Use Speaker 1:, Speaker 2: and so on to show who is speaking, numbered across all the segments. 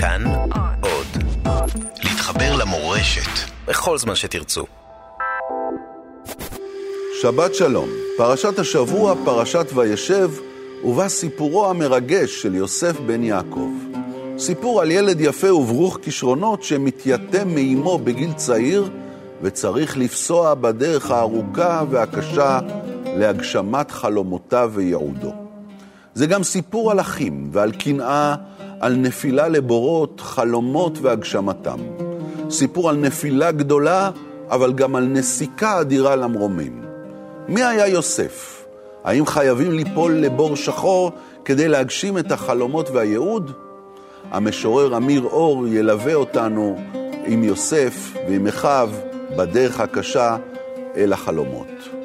Speaker 1: כאן עוד. להתחבר למורשת בכל זמן שתרצו.
Speaker 2: שבת שלום, פרשת השבוע, פרשת וישב, ובה סיפורו המרגש של יוסף בן יעקב. סיפור על ילד יפה וברוך כישרונות שמתייתם מאימו בגיל צעיר, וצריך לפסוע בדרך הארוכה והקשה להגשמת חלומותיו וייעודו. זה גם סיפור על אחים ועל קנאה, על נפילה לבורות, חלומות והגשמתם. סיפור על נפילה גדולה, אבל גם על נסיקה אדירה למרומים. מי היה יוסף? האם חייבים ליפול לבור שחור כדי להגשים את החלומות והייעוד? המשורר אמיר אור ילווה אותנו עם יוסף ועם אחיו בדרך הקשה אל החלומות.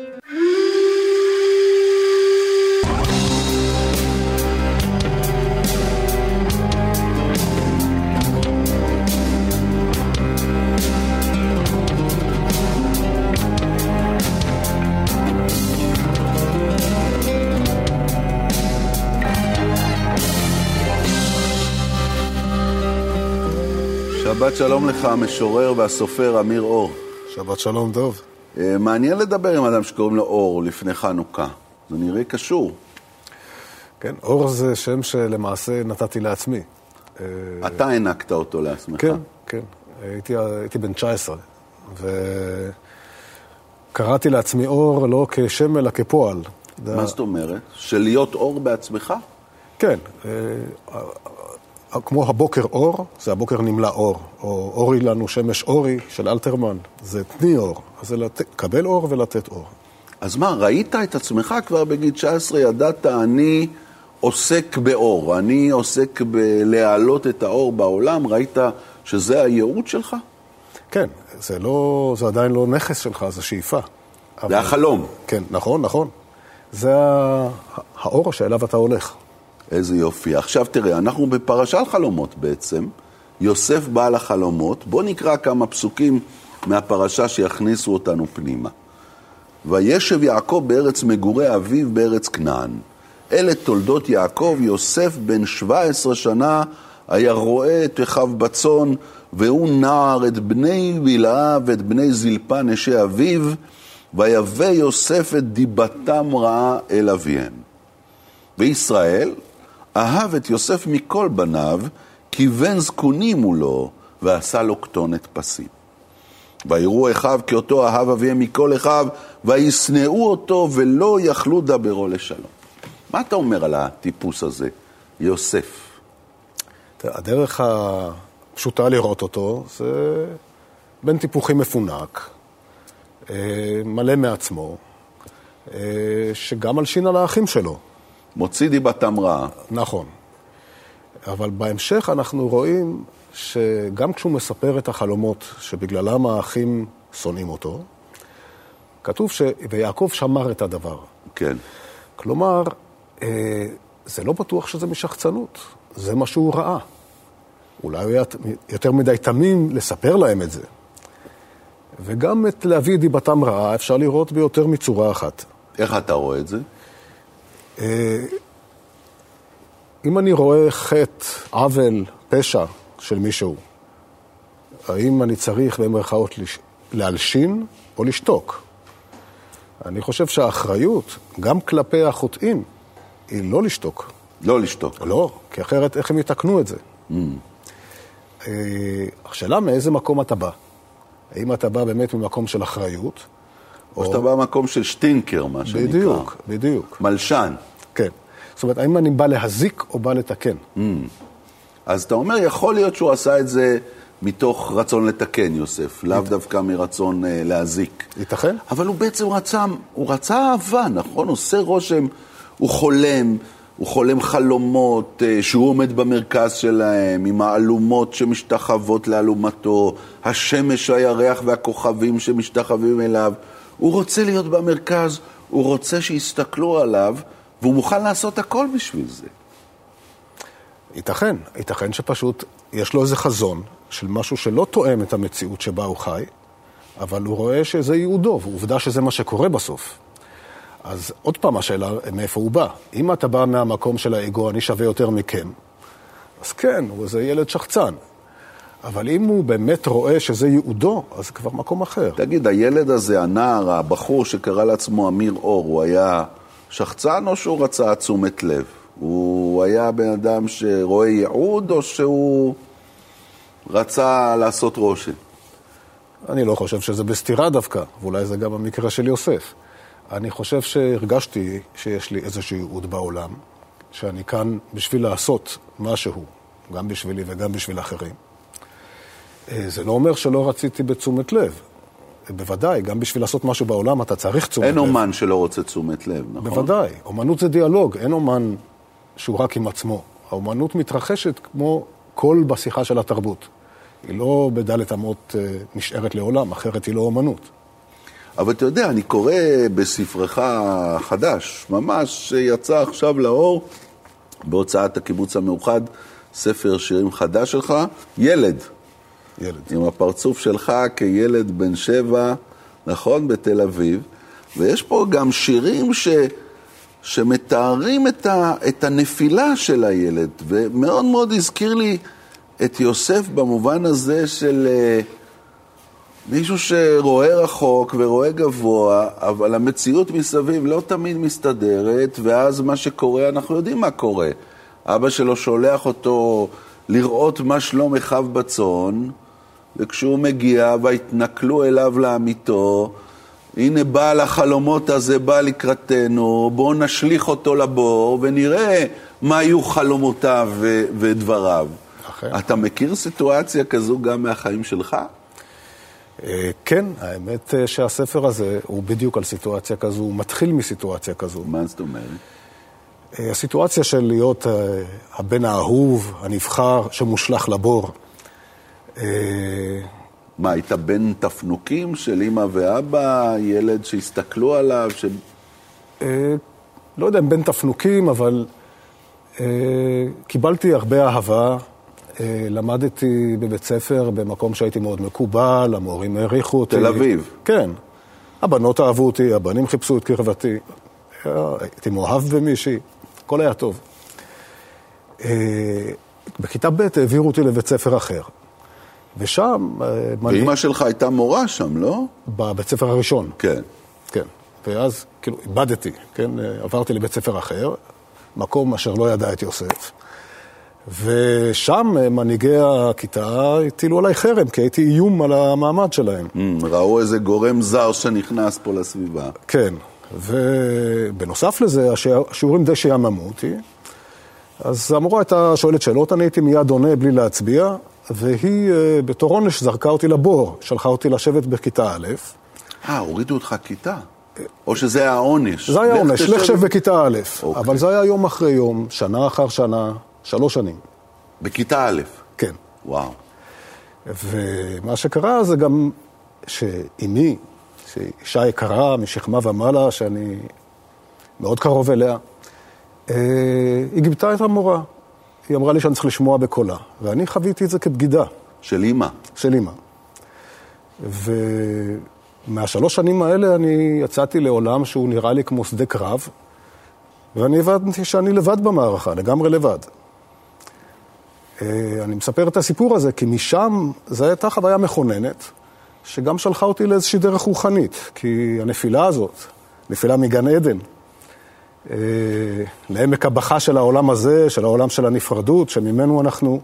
Speaker 2: שבת שלום לך, המשורר והסופר אמיר אור.
Speaker 3: שבת שלום דוב.
Speaker 2: אה, מעניין לדבר עם אדם שקוראים לו אור לפני חנוכה. זה נראה קשור.
Speaker 3: כן, אור זה שם שלמעשה נתתי לעצמי. אה,
Speaker 2: אתה הענקת אותו לעצמך.
Speaker 3: כן, כן. הייתי, הייתי בן 19, וקראתי לעצמי אור לא כשם אלא כפועל.
Speaker 2: מה זאת אומרת? של להיות אור בעצמך?
Speaker 3: כן. כמו הבוקר אור, זה הבוקר נמלא אור. או אורי לנו שמש אורי של אלתרמן, זה תני אור. אז זה לקבל אור ולתת אור.
Speaker 2: אז מה, ראית את עצמך כבר בגיל 19, ידעת, אני עוסק באור, אני עוסק בלהעלות את האור בעולם, ראית שזה הייעוד שלך?
Speaker 3: כן, זה, לא, זה עדיין לא נכס שלך, זה שאיפה.
Speaker 2: זה אבל... החלום.
Speaker 3: כן, נכון, נכון. זה האור שאליו אתה הולך.
Speaker 2: איזה יופי. עכשיו תראה, אנחנו בפרשת חלומות בעצם. יוסף בעל החלומות. בואו נקרא כמה פסוקים מהפרשה שיכניסו אותנו פנימה. וישב יעקב בארץ מגורי אביו בארץ כנען. אלה תולדות יעקב, יוסף בן 17 שנה היה רואה את אחיו בצאן, והוא נער את בני בלעה ואת בני זלפה נשי אביו, ויבא יוסף את דיבתם רעה אל אביהם. וישראל אהב את יוסף מכל בניו, כי בן זקונים לו, ועשה לו כתונת פסים. ויראו אחיו כי אותו אהב אביהם מכל אחיו, וישנאו אותו ולא יכלו דברו לשלום. מה אתה אומר על הטיפוס הזה, יוסף?
Speaker 3: הדרך הפשוטה לראות אותו זה בן טיפוחים מפונק, אה, מלא מעצמו, אה, שגם מלשין על האחים שלו.
Speaker 2: מוציא דיבתם רעה.
Speaker 3: נכון. אבל בהמשך אנחנו רואים שגם כשהוא מספר את החלומות שבגללם האחים שונאים אותו, כתוב ש... ויעקב שמר את הדבר.
Speaker 2: כן.
Speaker 3: כלומר, אה, זה לא בטוח שזה משחצנות, זה מה שהוא ראה. אולי הוא היה יותר מדי תמים לספר להם את זה. וגם את להביא את דיבתם רעה אפשר לראות ביותר מצורה אחת.
Speaker 2: איך אתה רואה את זה?
Speaker 3: אה, אם אני רואה חטא, עוול, פשע של מישהו, האם אני צריך במרכאות להלשין או לשתוק? אני חושב שהאחריות, גם כלפי החוטאים, היא לא לשתוק.
Speaker 2: לא לשתוק.
Speaker 3: לא, כי אחרת איך הם יתקנו את זה? Mm. אה, השאלה מאיזה מקום אתה בא. האם אתה בא באמת ממקום של אחריות,
Speaker 2: או שאתה בא ממקום של שטינקר, מה שנקרא.
Speaker 3: בדיוק, בדיוק.
Speaker 2: מלשן.
Speaker 3: כן. זאת אומרת, האם אני בא להזיק או בא לתקן? Mm.
Speaker 2: אז אתה אומר, יכול להיות שהוא עשה את זה מתוך רצון לתקן, יוסף, לאו דווקא מרצון uh, להזיק.
Speaker 3: ייתכן.
Speaker 2: אבל הוא בעצם רצה, הוא רצה אהבה, נכון? עושה רושם, הוא חולם, הוא חולם חלומות, uh, שהוא עומד במרכז שלהם, עם האלומות שמשתחוות לאלומתו, השמש, הירח והכוכבים שמשתחווים אליו. הוא רוצה להיות במרכז, הוא רוצה שיסתכלו עליו, והוא מוכן לעשות הכל בשביל זה.
Speaker 3: ייתכן, ייתכן שפשוט יש לו איזה חזון של משהו שלא תואם את המציאות שבה הוא חי, אבל הוא רואה שזה ייעודו, ועובדה שזה מה שקורה בסוף. אז עוד פעם השאלה, מאיפה הוא בא? אם אתה בא מהמקום של האגו, אני שווה יותר מכם, אז כן, הוא איזה ילד שחצן. אבל אם הוא באמת רואה שזה ייעודו, אז זה כבר מקום אחר.
Speaker 2: תגיד, הילד הזה, הנער, הבחור שקרא לעצמו אמיר אור, הוא היה שחצן או שהוא רצה תשומת לב? הוא היה בן אדם שרואה ייעוד או שהוא רצה לעשות רושם?
Speaker 3: אני לא חושב שזה בסתירה דווקא, ואולי זה גם המקרה של יוסף. אני חושב שהרגשתי שיש לי איזשהו ייעוד בעולם, שאני כאן בשביל לעשות משהו, גם בשבילי וגם בשביל אחרים. אה, זה לא אומר שלא רציתי בתשומת לב. בוודאי, גם בשביל לעשות משהו בעולם אתה צריך תשומת
Speaker 2: אין
Speaker 3: לב.
Speaker 2: אין אומן שלא רוצה תשומת לב, נכון?
Speaker 3: בוודאי. אומנות זה דיאלוג, אין אומן שהוא רק עם עצמו. האומנות מתרחשת כמו קול בשיחה של התרבות. היא לא בדלת אמות אה, נשארת לעולם, אחרת היא לא אומנות.
Speaker 2: אבל אתה יודע, אני קורא בספרך החדש, ממש שיצא עכשיו לאור, בהוצאת הקיבוץ המאוחד, ספר שירים חדש שלך, ילד.
Speaker 3: ילד.
Speaker 2: עם הפרצוף שלך כילד בן שבע, נכון, בתל אביב. ויש פה גם שירים ש... שמתארים את, ה... את הנפילה של הילד, ומאוד מאוד הזכיר לי את יוסף במובן הזה של uh, מישהו שרואה רחוק ורואה גבוה, אבל המציאות מסביב לא תמיד מסתדרת, ואז מה שקורה, אנחנו יודעים מה קורה. אבא שלו שולח אותו לראות מה שלום אחיו בצאן, וכשהוא מגיע, והתנכלו אליו לאמיתו, הנה בעל החלומות הזה בא לקראתנו, בואו נשליך אותו לבור ונראה מה היו חלומותיו ו- ודבריו. אחר. אתה מכיר סיטואציה כזו גם מהחיים שלך?
Speaker 3: אה, כן, האמת אה, שהספר הזה הוא בדיוק על סיטואציה כזו, הוא מתחיל מסיטואציה כזו.
Speaker 2: מה זאת אומרת?
Speaker 3: אה, הסיטואציה של להיות הבן האהוב, הנבחר, שמושלך לבור.
Speaker 2: מה, היית בן תפנוקים של אימא ואבא, ילד שהסתכלו עליו? ש...
Speaker 3: לא יודע אם בן תפנוקים, אבל קיבלתי הרבה אהבה. אה, למדתי בבית ספר במקום שהייתי מאוד מקובל, המורים העריכו אותי.
Speaker 2: תל אביב.
Speaker 3: כן. הבנות אהבו אותי, הבנים חיפשו את קרבתי. הייתי מאוהב במישהי, הכל היה טוב. אה, בכיתה ב' העבירו אותי לבית ספר אחר. ושם...
Speaker 2: אה, ואימא. שלך הייתה מורה שם, לא?
Speaker 3: בבית ספר הראשון.
Speaker 2: כן.
Speaker 3: כן. ואז, כאילו, איבדתי, כן? עברתי לבית ספר אחר, מקום אשר לא ידע את יוסף. ושם מנהיגי הכיתה הטילו עליי חרם, כי הייתי איום על המעמד שלהם.
Speaker 2: Mm, ראו איזה גורם זר שנכנס פה לסביבה.
Speaker 3: כן, ובנוסף לזה, השיעורים די שיעממו אותי. אז המורה הייתה שואלת שאלות, אני הייתי מיד עונה בלי להצביע, והיא אה, בתור עונש זרקה אותי לבור, שלחה אותי לשבת בכיתה א'.
Speaker 2: אה, הורידו אותך כיתה? או שזה היה העונש?
Speaker 3: זה היה עונש, לך שב בכיתה א', אוקיי. אבל זה היה יום אחרי יום, שנה אחר שנה. שלוש שנים.
Speaker 2: בכיתה א'?
Speaker 3: כן.
Speaker 2: וואו.
Speaker 3: ומה שקרה זה גם שאימי, שהיא אישה יקרה משכמה ומעלה, שאני מאוד קרוב אליה, אה, היא גיבתה את המורה. היא אמרה לי שאני צריך לשמוע בקולה, ואני חוויתי את זה כבגידה.
Speaker 2: של אימא?
Speaker 3: של אימא. ומהשלוש שנים האלה אני יצאתי לעולם שהוא נראה לי כמו שדה קרב, ואני הבנתי שאני לבד במערכה, לגמרי לבד. אה, אני מספר את הסיפור הזה כי משם זו הייתה חוויה מכוננת, שגם שלחה אותי לאיזושהי דרך רוחנית, כי הנפילה הזאת, נפילה מגן עדן, לעמק הבכה של העולם הזה, של העולם של הנפרדות, שממנו אנחנו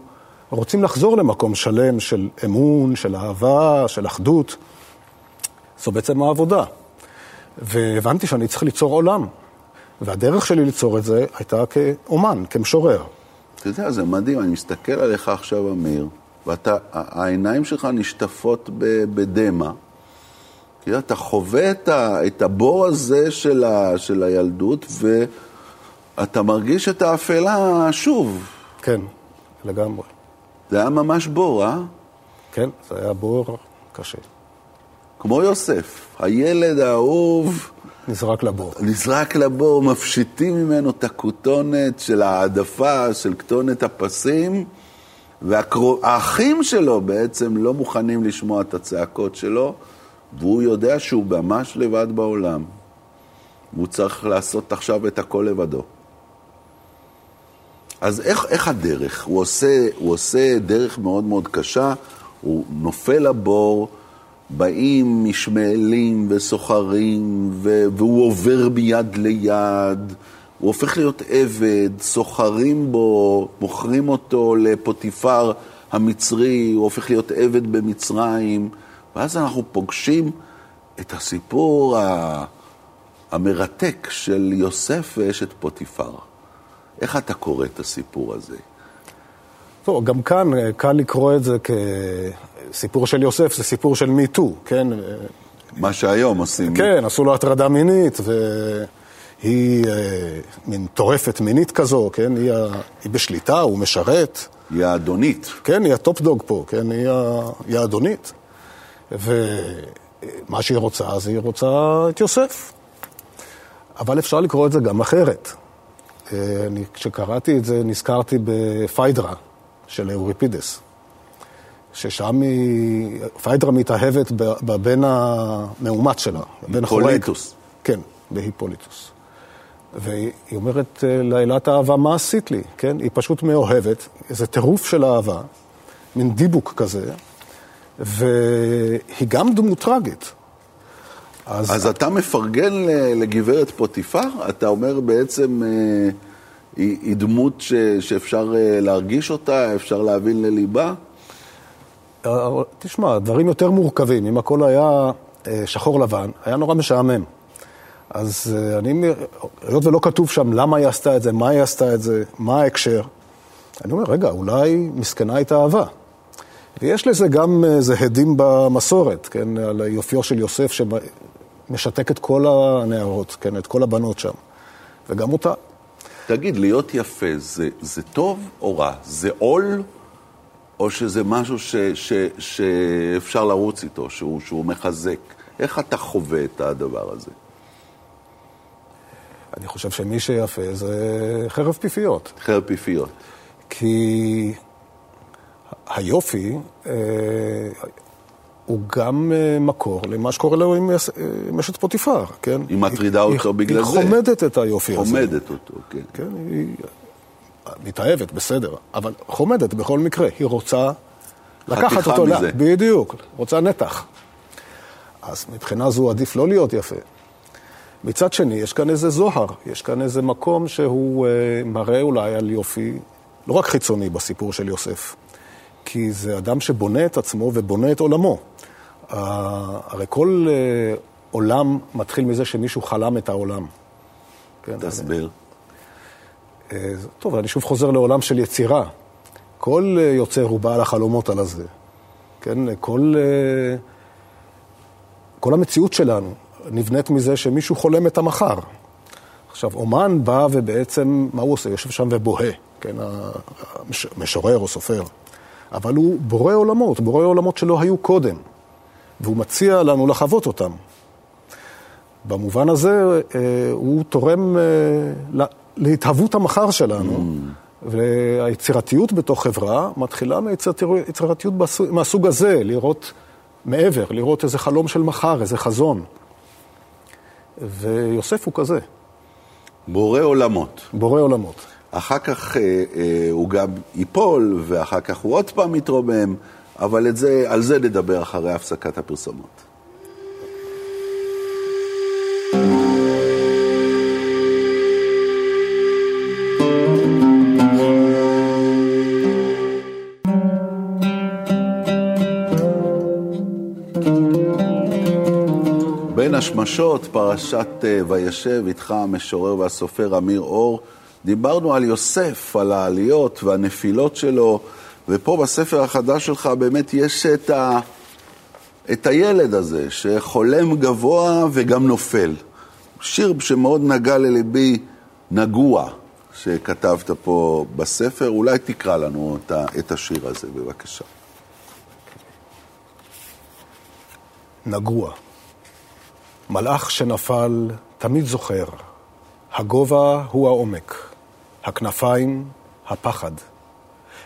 Speaker 3: רוצים לחזור למקום שלם של אמון, של אהבה, של אחדות. זו בעצם העבודה. והבנתי שאני צריך ליצור עולם. והדרך שלי ליצור את זה הייתה כאומן, כמשורר.
Speaker 2: אתה יודע, זה מדהים, אני מסתכל עליך עכשיו, אמיר, והעיניים שלך נשטפות בדמע. כי אתה חווה את, ה, את הבור הזה של, ה, של הילדות, ואתה מרגיש את האפלה שוב.
Speaker 3: כן, לגמרי.
Speaker 2: זה היה ממש בור, אה?
Speaker 3: כן, זה היה בור קשה.
Speaker 2: כמו יוסף, הילד האהוב.
Speaker 3: נזרק לבור.
Speaker 2: נזרק לבור, מפשיטים ממנו את הכותונת של העדפה, של כתונת הפסים, והאחים שלו בעצם לא מוכנים לשמוע את הצעקות שלו, והוא יודע שהוא ממש לבד בעולם. והוא צריך לעשות עכשיו את הכל לבדו. אז איך, איך הדרך? הוא עושה, הוא עושה דרך מאוד מאוד קשה, הוא נופל לבור, באים משמעאלים וסוחרים, והוא עובר מיד ליד, הוא הופך להיות עבד, סוחרים בו, מוכרים אותו לפוטיפר המצרי, הוא הופך להיות עבד במצרים, ואז אנחנו פוגשים את הסיפור המרתק של יוסף ואשת פוטיפר. איך אתה קורא את הסיפור הזה?
Speaker 3: טוב, גם כאן קל לקרוא את זה כסיפור של יוסף, זה סיפור של MeToo, כן?
Speaker 2: מה שהיום עושים.
Speaker 3: כן, עשו לו הטרדה מינית, והיא אה, מין טורפת מינית כזו, כן? היא, היא בשליטה, הוא משרת.
Speaker 2: היא האדונית.
Speaker 3: כן, היא ה top dog פה, כן? היא, היא האדונית. ומה שהיא רוצה, אז היא רוצה את יוסף. אבל אפשר לקרוא את זה גם אחרת. אה, אני, כשקראתי את זה, נזכרתי בפיידרה של אוריפידס, ששם היא, פיידרה מתאהבת בבן המאומץ שלה, בבן
Speaker 2: החורג. היפוליטוס.
Speaker 3: כן, בהיפוליטוס. והיא אומרת לאלת האהבה, מה עשית לי? כן? היא פשוט מאוהבת, איזה טירוף של אהבה, מין דיבוק כזה, והיא גם דמות טראגית.
Speaker 2: אז, אז אתה מפרגן לגברת פוטיפר? אתה אומר בעצם, אה, היא, היא דמות ש, שאפשר אה, להרגיש אותה, אפשר להבין לליבה?
Speaker 3: אה, תשמע, דברים יותר מורכבים. אם הכל היה שחור לבן, היה נורא משעמם. אז אני, היות ולא כתוב שם למה היא עשתה את זה, מה היא עשתה את זה, מה ההקשר, אני אומר, רגע, אולי מסכנה התאהבה. ויש לזה גם איזה הדים במסורת, כן, על יופיו של יוסף, משתק את כל הנערות, כן, את כל הבנות שם, וגם אותה.
Speaker 2: תגיד, להיות יפה זה, זה טוב או רע? זה עול, או שזה משהו ש, ש, שאפשר לרוץ איתו, שהוא, שהוא מחזק? איך אתה חווה את הדבר הזה?
Speaker 3: אני חושב שמי שיפה זה חרב פיפיות.
Speaker 2: חרב פיפיות.
Speaker 3: כי היופי, אה, הוא גם אה, מקור למה שקורה לו עם אשת אה, פוטיפר, כן?
Speaker 2: היא מטרידה אותו בגלל
Speaker 3: היא זה. היא חומדת את היופי
Speaker 2: חומדת הזה. חומדת אותו, כן.
Speaker 3: כן, היא מתאהבת, בסדר, אבל חומדת בכל מקרה. היא רוצה לקחת אותו...
Speaker 2: מזה.
Speaker 3: בדיוק, רוצה נתח. אז מבחינה זו עדיף לא להיות יפה. מצד שני, יש כאן איזה זוהר, יש כאן איזה מקום שהוא אה, מראה אולי על יופי, לא רק חיצוני בסיפור של יוסף, כי זה אדם שבונה את עצמו ובונה את עולמו. הרי כל אה, עולם מתחיל מזה שמישהו חלם את העולם.
Speaker 2: כן, תסביר.
Speaker 3: אה, טוב, אני שוב חוזר לעולם של יצירה. כל אה, יוצר הוא בעל החלומות על הזה. כן, כל, כל המציאות שלנו נבנית מזה שמישהו חולם את המחר. עכשיו, אומן בא ובעצם, מה הוא עושה? יושב שם ובוהה, כן, המשורר או סופר. אבל הוא בורא עולמות, בורא עולמות שלא היו קודם. והוא מציע לנו לחוות אותם. במובן הזה אה, הוא תורם אה, להתהוות המחר שלנו, mm. והיצירתיות בתוך חברה מתחילה מיצירתיות מהסוג הזה, לראות מעבר, לראות איזה חלום של מחר, איזה חזון. ויוסף הוא כזה.
Speaker 2: בורא עולמות.
Speaker 3: בורא עולמות.
Speaker 2: אחר כך אה, אה, הוא גם ייפול, ואחר כך הוא עוד פעם יתרומם. אבל זה, על זה נדבר אחרי הפסקת הפרסומות. בין השמשות, פרשת אה, וישב איתך המשורר והסופר אמיר אור, דיברנו על יוסף, על העליות והנפילות שלו, ופה בספר החדש שלך באמת יש את, ה, את הילד הזה, שחולם גבוה וגם נופל. שיר שמאוד נגע לליבי, נגוע, שכתבת פה בספר. אולי תקרא לנו את, את השיר הזה, בבקשה.
Speaker 3: נגוע. מלאך שנפל תמיד זוכר, הגובה הוא העומק, הכנפיים, הפחד.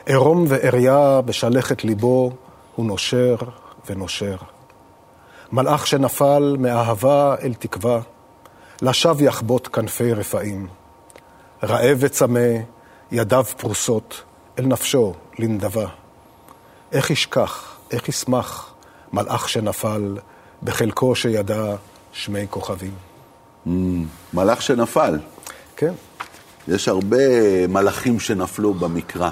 Speaker 3: עירום ועריה בשלכת ליבו, הוא נושר ונושר. מלאך שנפל מאהבה אל תקווה, לשווא יחבוט כנפי רפאים. רעב וצמא, ידיו פרוסות, אל נפשו לנדבה. איך ישכח, איך ישמח, מלאך שנפל, בחלקו שידע שמי כוכבים.
Speaker 2: Mm, מלאך שנפל.
Speaker 3: כן.
Speaker 2: יש הרבה מלאכים שנפלו במקרא.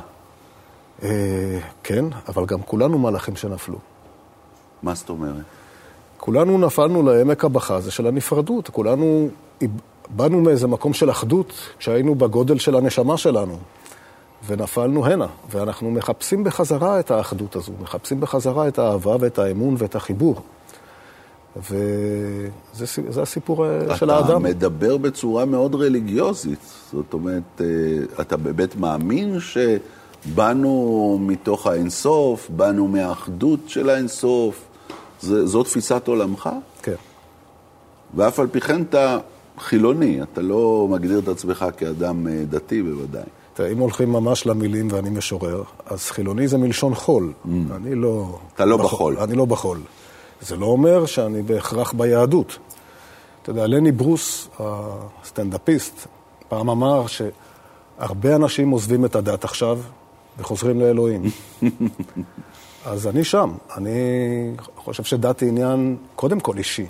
Speaker 3: אה, כן, אבל גם כולנו מלאכים שנפלו.
Speaker 2: מה זאת אומרת?
Speaker 3: כולנו נפלנו לעמק הבכה הזה של הנפרדות. כולנו באנו מאיזה מקום של אחדות, כשהיינו בגודל של הנשמה שלנו, ונפלנו הנה, ואנחנו מחפשים בחזרה את האחדות הזו, מחפשים בחזרה את האהבה ואת האמון ואת החיבור. וזה הסיפור אה, של האדם.
Speaker 2: אתה מדבר בצורה מאוד רליגיוזית. זאת אומרת, אה, אתה באמת מאמין שבאנו מתוך האינסוף, באנו מהאחדות של האינסוף. זו תפיסת עולמך?
Speaker 3: כן.
Speaker 2: ואף על פי כן אתה חילוני, אתה לא מגדיר את עצמך כאדם אה, דתי בוודאי.
Speaker 3: תראה, אם הולכים ממש למילים ואני משורר, אז חילוני זה מלשון חול. Mm. אני לא...
Speaker 2: אתה לא בחול.
Speaker 3: אני לא בחול. זה לא אומר שאני בהכרח ביהדות. אתה יודע, לני ברוס, הסטנדאפיסט, פעם אמר שהרבה אנשים עוזבים את הדת עכשיו וחוזרים לאלוהים. אז אני שם. אני חושב שדת היא עניין קודם כל אישי.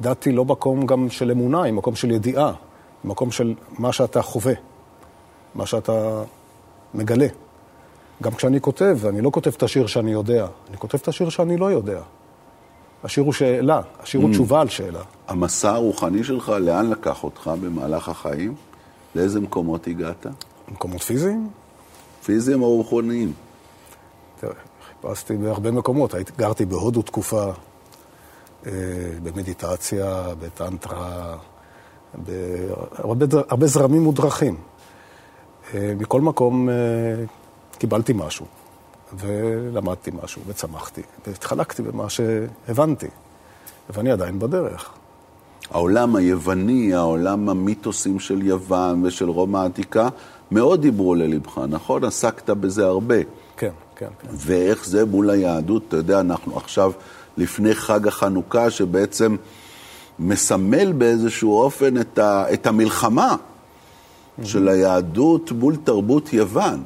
Speaker 3: דת היא לא מקום גם של אמונה, היא מקום של ידיעה, היא מקום של מה שאתה חווה, מה שאתה מגלה. גם כשאני כותב, אני לא כותב את השיר שאני יודע, אני כותב את השיר שאני לא יודע. השיר הוא שאלה, השיר הוא mm. תשובה על שאלה.
Speaker 2: המסע הרוחני שלך, לאן לקח אותך במהלך החיים? לאיזה מקומות הגעת?
Speaker 3: מקומות פיזיים?
Speaker 2: פיזיים או רוחניים?
Speaker 3: תראה, חיפשתי בהרבה מקומות. גרתי בהודו תקופה, אה, במדיטציה, בטנטרה, בהרבה זרמים ודרכים. אה, מכל מקום אה, קיבלתי משהו. ולמדתי משהו, וצמחתי, והתחלקתי במה שהבנתי, ואני עדיין בדרך.
Speaker 2: העולם היווני, העולם המיתוסים של יוון ושל רומא העתיקה, מאוד דיברו ללבך, נכון? עסקת בזה הרבה.
Speaker 3: כן, כן, כן.
Speaker 2: ואיך זה מול היהדות, אתה יודע, אנחנו עכשיו לפני חג החנוכה, שבעצם מסמל באיזשהו אופן את, ה, את המלחמה של היהדות מול תרבות יוון.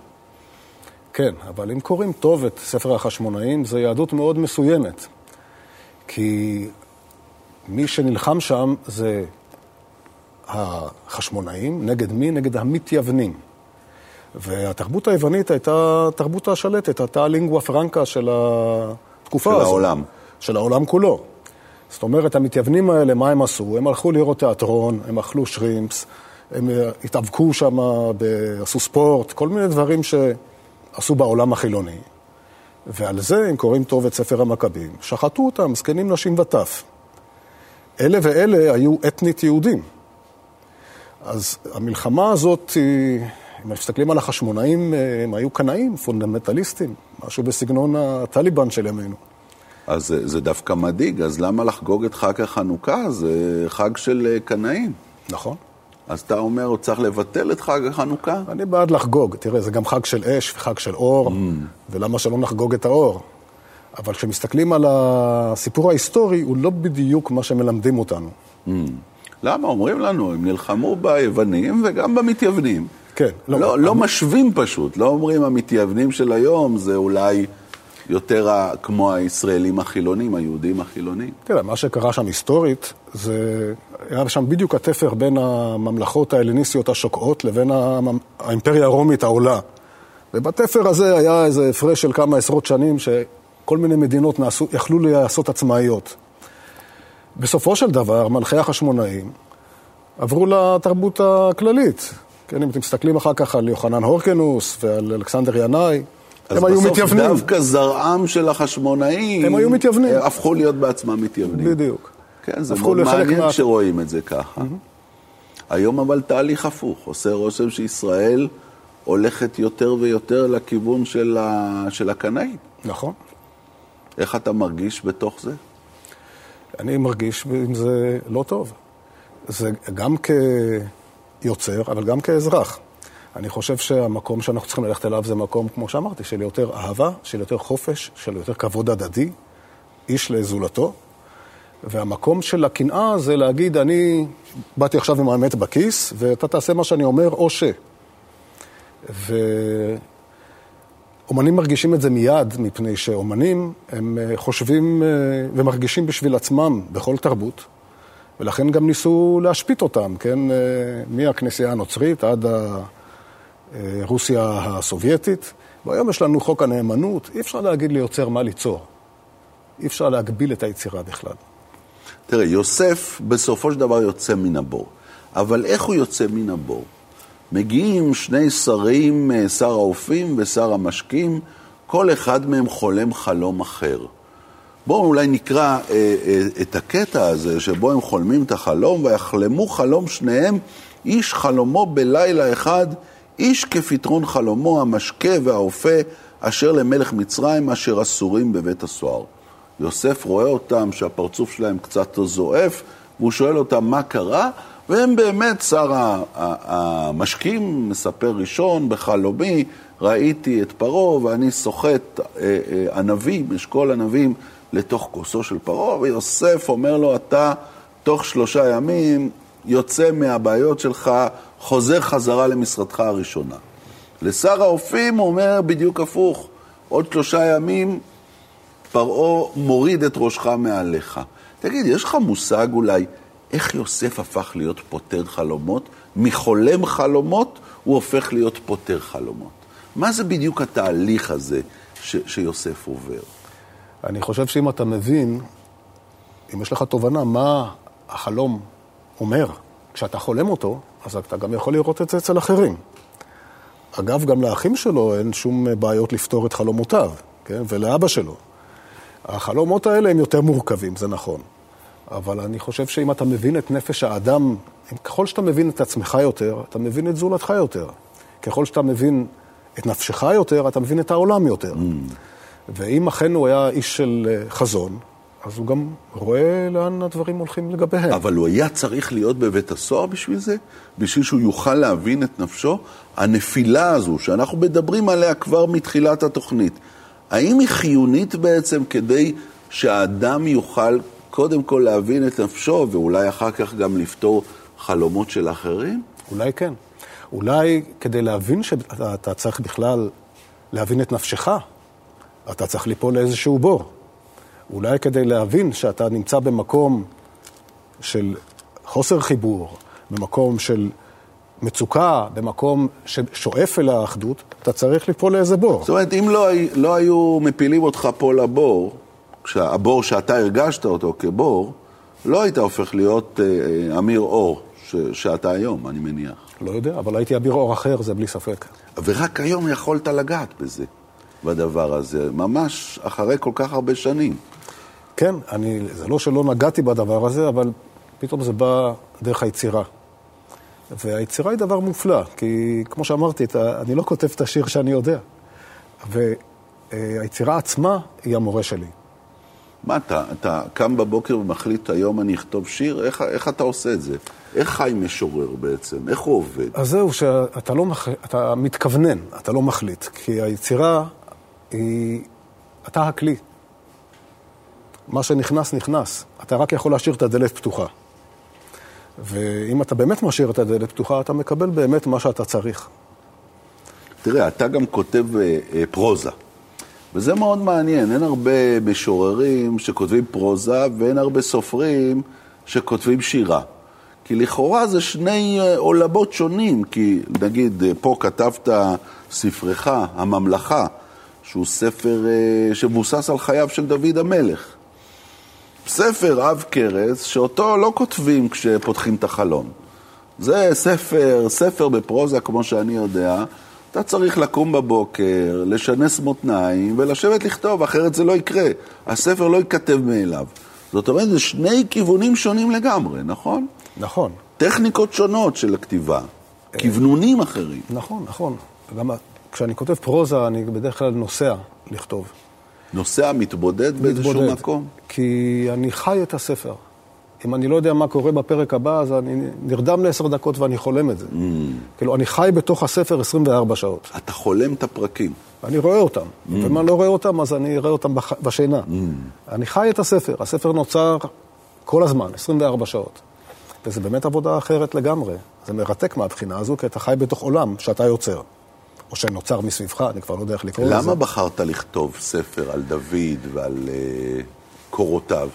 Speaker 3: כן, אבל אם קוראים טוב את ספר החשמונאים, זו יהדות מאוד מסוימת. כי מי שנלחם שם זה החשמונאים, נגד מי? נגד המתייוונים. והתרבות היוונית הייתה תרבות השלטת, הייתה הלינגואה פרנקה של התקופה
Speaker 2: של
Speaker 3: הזאת.
Speaker 2: של העולם.
Speaker 3: של העולם כולו. זאת אומרת, המתייוונים האלה, מה הם עשו? הם הלכו לראות תיאטרון, הם אכלו שרימפס, הם התאבקו שם, עשו ספורט, כל מיני דברים ש... עשו בעולם החילוני, ועל זה, אם קוראים טוב את ספר המכבים, שחטו אותם, זקנים, נשים וטף. אלה ואלה היו אתנית יהודים. אז המלחמה הזאת, אם מסתכלים על החשמונאים, הם היו קנאים, פונדמנטליסטים, משהו בסגנון הטליבן של ימינו.
Speaker 2: אז זה, זה דווקא מדאיג, אז למה לחגוג את חג החנוכה? זה חג של קנאים.
Speaker 3: נכון.
Speaker 2: אז אתה אומר, הוא צריך לבטל את חג החנוכה?
Speaker 3: אני בעד לחגוג. תראה, זה גם חג של אש וחג של אור, mm. ולמה שלא נחגוג את האור? אבל כשמסתכלים על הסיפור ההיסטורי, הוא לא בדיוק מה שמלמדים אותנו. Mm.
Speaker 2: למה? אומרים לנו, הם נלחמו ביוונים וגם במתייוונים.
Speaker 3: כן.
Speaker 2: לא, לא, לא משווים פשוט, לא אומרים המתייוונים של היום זה אולי יותר כמו הישראלים החילונים, היהודים החילונים.
Speaker 3: תראה, מה שקרה שם היסטורית, זה היה שם בדיוק התפר בין הממלכות ההלניסטיות השוקעות לבין האימפריה הרומית העולה. ובתפר הזה היה איזה הפרש של כמה עשרות שנים שכל מיני מדינות נעשו, יכלו לעשות עצמאיות. בסופו של דבר, מלכי החשמונאים עברו לתרבות הכללית. כן, אם אתם מסתכלים אחר כך על יוחנן הורקנוס ועל אלכסנדר ינאי, הם היו מתייוונים.
Speaker 2: אז בסוף דווקא זרעם של החשמונאים...
Speaker 3: הם היו מתייוונים.
Speaker 2: הפכו להיות בעצמם מתייוונים.
Speaker 3: בדיוק.
Speaker 2: כן, זה מאוד מעניין מה... כשרואים את זה ככה. Mm-hmm. היום אבל תהליך הפוך, עושה רושם שישראל הולכת יותר ויותר לכיוון של, ה... של הקנאים.
Speaker 3: נכון.
Speaker 2: איך אתה מרגיש בתוך זה?
Speaker 3: אני מרגיש עם זה לא טוב. זה גם כיוצר, אבל גם כאזרח. אני חושב שהמקום שאנחנו צריכים ללכת אליו זה מקום, כמו שאמרתי, של יותר אהבה, של יותר חופש, של יותר כבוד הדדי, איש לזולתו. והמקום של הקנאה זה להגיד, אני באתי עכשיו עם האמת בכיס, ואתה תעשה מה שאני אומר, או ש... ואומנים מרגישים את זה מיד, מפני שאומנים הם אה, חושבים אה, ומרגישים בשביל עצמם בכל תרבות, ולכן גם ניסו להשפיט אותם, כן? מהכנסייה הנוצרית עד רוסיה הסובייטית. והיום יש לנו חוק הנאמנות, אי אפשר להגיד ליוצר מה ליצור. אי אפשר להגביל את היצירה בכלל.
Speaker 2: תראה, יוסף בסופו של דבר יוצא מן הבור. אבל איך הוא יוצא מן הבור? מגיעים שני שרים, אה, שר האופים ושר המשקים, כל אחד מהם חולם חלום אחר. בואו אולי נקרא אה, אה, את הקטע הזה שבו הם חולמים את החלום, ויחלמו חלום שניהם, איש חלומו בלילה אחד, איש כפתרון חלומו, המשקה והאופה, אשר למלך מצרים, אשר אסורים בבית הסוהר. יוסף רואה אותם שהפרצוף שלהם קצת זועף, והוא שואל אותם מה קרה, והם באמת, שר המשקים מספר ראשון בחלומי, ראיתי את פרעה ואני סוחט אה, אה, ענבים, אשכול ענבים, לתוך כוסו של פרעה, ויוסף אומר לו, אתה תוך שלושה ימים יוצא מהבעיות שלך, חוזר חזרה למשרדך הראשונה. לשר האופים הוא אומר בדיוק הפוך, עוד שלושה ימים פרעה מוריד את ראשך מעליך. תגיד, יש לך מושג אולי איך יוסף הפך להיות פותר חלומות? מחולם חלומות הוא הופך להיות פותר חלומות. מה זה בדיוק התהליך הזה ש- שיוסף עובר?
Speaker 3: אני חושב שאם אתה מבין, אם יש לך תובנה מה החלום אומר, כשאתה חולם אותו, אז אתה גם יכול לראות את זה אצל אחרים. אגב, גם לאחים שלו אין שום בעיות לפתור את חלומותיו, כן? ולאבא שלו. החלומות האלה הם יותר מורכבים, זה נכון. אבל אני חושב שאם אתה מבין את נפש האדם, ככל שאתה מבין את עצמך יותר, אתה מבין את זולתך יותר. ככל שאתה מבין את נפשך יותר, אתה מבין את העולם יותר. Mm. ואם אכן הוא היה איש של אה, חזון, אז הוא גם רואה לאן הדברים הולכים לגביהם.
Speaker 2: אבל הוא היה צריך להיות בבית הסוהר בשביל זה? בשביל שהוא יוכל להבין את נפשו? הנפילה הזו, שאנחנו מדברים עליה כבר מתחילת התוכנית, האם היא חיונית בעצם כדי שהאדם יוכל קודם כל להבין את נפשו, ואולי אחר כך גם לפתור חלומות של אחרים?
Speaker 3: אולי כן. אולי כדי להבין שאתה צריך בכלל להבין את נפשך, אתה צריך ליפול לאיזשהו בור. אולי כדי להבין שאתה נמצא במקום של חוסר חיבור, במקום של מצוקה, במקום ששואף אל האחדות, אתה צריך ליפול לאיזה בור.
Speaker 2: זאת אומרת, אם לא, לא היו מפילים אותך פה לבור, הבור שאתה הרגשת אותו כבור, לא היית הופך להיות אה, אמיר אור ש, שאתה היום, אני מניח.
Speaker 3: לא יודע, אבל הייתי אביר אור אחר, זה בלי ספק.
Speaker 2: ורק היום יכולת לגעת בזה, בדבר הזה, ממש אחרי כל כך הרבה שנים.
Speaker 3: כן, אני, זה לא שלא נגעתי בדבר הזה, אבל פתאום זה בא דרך היצירה. והיצירה היא דבר מופלא, כי כמו שאמרתי, אני לא כותב את השיר שאני יודע. והיצירה עצמה היא המורה שלי.
Speaker 2: מה אתה, אתה קם בבוקר ומחליט, היום אני אכתוב שיר? איך, איך אתה עושה את זה? איך חי משורר בעצם? איך הוא עובד?
Speaker 3: אז זהו, שאתה לא מח... אתה מתכוונן, אתה לא מחליט. כי היצירה היא... אתה הכלי. מה שנכנס, נכנס. אתה רק יכול להשאיר את הדלת פתוחה. ואם אתה באמת משאיר את הדלת פתוחה, אתה מקבל באמת מה שאתה צריך.
Speaker 2: תראה, אתה גם כותב אה, אה, פרוזה. וזה מאוד מעניין, אין הרבה משוררים שכותבים פרוזה ואין הרבה סופרים שכותבים שירה. כי לכאורה זה שני אה, עולמות שונים, כי נגיד אה, פה כתבת ספרך, הממלכה, שהוא ספר אה, שמבוסס על חייו של דוד המלך. ספר עב כרס, שאותו לא כותבים כשפותחים את החלון. זה ספר, ספר בפרוזה, כמו שאני יודע, אתה צריך לקום בבוקר, לשנס מותניים ולשבת לכתוב, אחרת זה לא יקרה. הספר לא ייכתב מאליו. זאת אומרת, זה שני כיוונים שונים לגמרי, נכון?
Speaker 3: נכון.
Speaker 2: טכניקות שונות של הכתיבה, כיוונונים אחרים.
Speaker 3: נכון, נכון. גם כשאני כותב פרוזה, אני בדרך כלל נוסע לכתוב.
Speaker 2: נוסע מתבודד באיזשהו מקום?
Speaker 3: כי אני חי את הספר. אם אני לא יודע מה קורה בפרק הבא, אז אני נרדם לעשר דקות ואני חולם את זה. Mm. כאילו, אני חי בתוך הספר 24 שעות.
Speaker 2: אתה חולם את הפרקים.
Speaker 3: אני רואה אותם. Mm. ואם אני לא רואה אותם, אז אני אראה אותם בח... בשינה. Mm. אני חי את הספר. הספר נוצר כל הזמן, 24 שעות. וזה באמת עבודה אחרת לגמרי. זה מרתק מהבחינה הזו, כי אתה חי בתוך עולם שאתה יוצר. או שנוצר מסביבך, אני כבר לא יודע איך לקרוא לזה.
Speaker 2: למה בחרת לכתוב ספר על דוד ועל uh, קורותיו?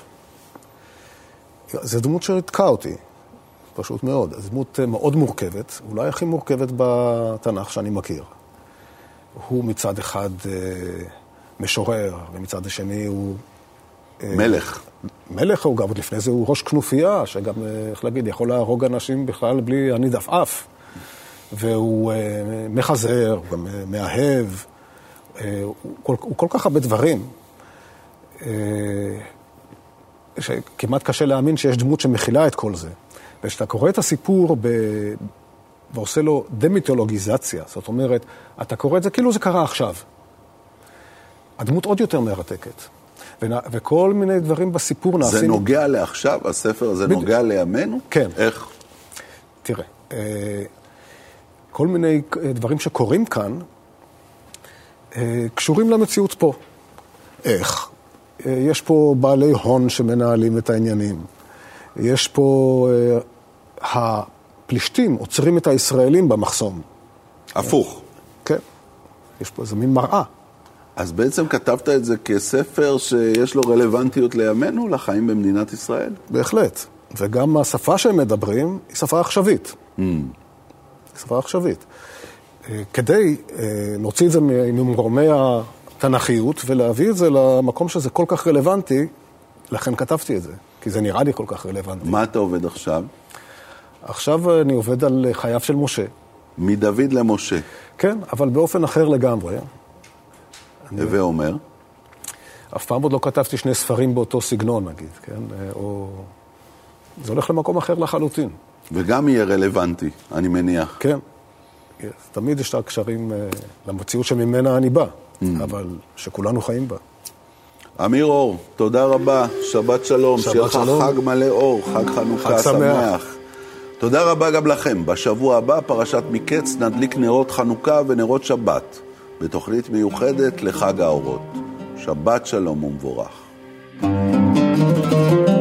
Speaker 3: זו דמות שריתקה אותי, פשוט מאוד. זו דמות מאוד מורכבת, אולי הכי מורכבת בתנ"ך שאני מכיר. הוא מצד אחד uh, משורר, ומצד השני הוא...
Speaker 2: מלך.
Speaker 3: מלך הוא גם, עוד לפני זה הוא ראש כנופיה, שגם, איך להגיד, יכול להרוג אנשים בכלל בלי הניד עפעף. והוא uh, מחזר, הוא גם uh, מאהב, uh, הוא, כל, הוא כל כך הרבה דברים, uh, שכמעט קשה להאמין שיש דמות שמכילה את כל זה. וכשאתה קורא את הסיפור ב... ועושה לו דמיתולוגיזציה, זאת אומרת, אתה קורא את זה כאילו זה קרה עכשיו. הדמות עוד יותר מרתקת. וכל מיני דברים בסיפור נעשים...
Speaker 2: זה נוגע לעכשיו? הספר הזה בדיוק. נוגע לימינו?
Speaker 3: כן.
Speaker 2: איך?
Speaker 3: תראה, כל מיני דברים שקורים כאן קשורים למציאות פה. איך? יש פה בעלי הון שמנהלים את העניינים. יש פה... הפלישתים עוצרים את הישראלים במחסום.
Speaker 2: הפוך.
Speaker 3: כן. יש פה איזה מין מראה.
Speaker 2: אז בעצם כתבת את זה כספר שיש לו רלוונטיות לימינו, לחיים במדינת ישראל?
Speaker 3: בהחלט. וגם השפה שהם מדברים היא שפה עכשווית. Mm. שפה עכשווית. כדי להוציא את זה ממרומי התנ"כיות ולהביא את זה למקום שזה כל כך רלוונטי, לכן כתבתי את זה, כי זה נראה לי כל כך רלוונטי.
Speaker 2: מה אתה עובד עכשיו?
Speaker 3: עכשיו אני עובד על חייו של משה.
Speaker 2: מדוד למשה.
Speaker 3: כן, אבל באופן אחר לגמרי.
Speaker 2: הווה אומר?
Speaker 3: אף פעם עוד לא כתבתי שני ספרים באותו סגנון, נגיד, כן? או... זה הולך למקום אחר לחלוטין.
Speaker 2: וגם יהיה רלוונטי, אני מניח.
Speaker 3: כן. תמיד יש את הקשרים למציאות שממנה אני בא, mm. אבל שכולנו חיים בה.
Speaker 2: אמיר אור, תודה רבה, שבת שלום,
Speaker 3: שבת
Speaker 2: שיהיה לך. חג מלא אור, חג חנוכה
Speaker 3: חג שמח.
Speaker 2: שמח. תודה רבה גם לכם. בשבוע הבא, פרשת מקץ, נדליק נרות חנוכה ונרות שבת, בתוכנית מיוחדת לחג האורות. שבת שלום ומבורך. thank you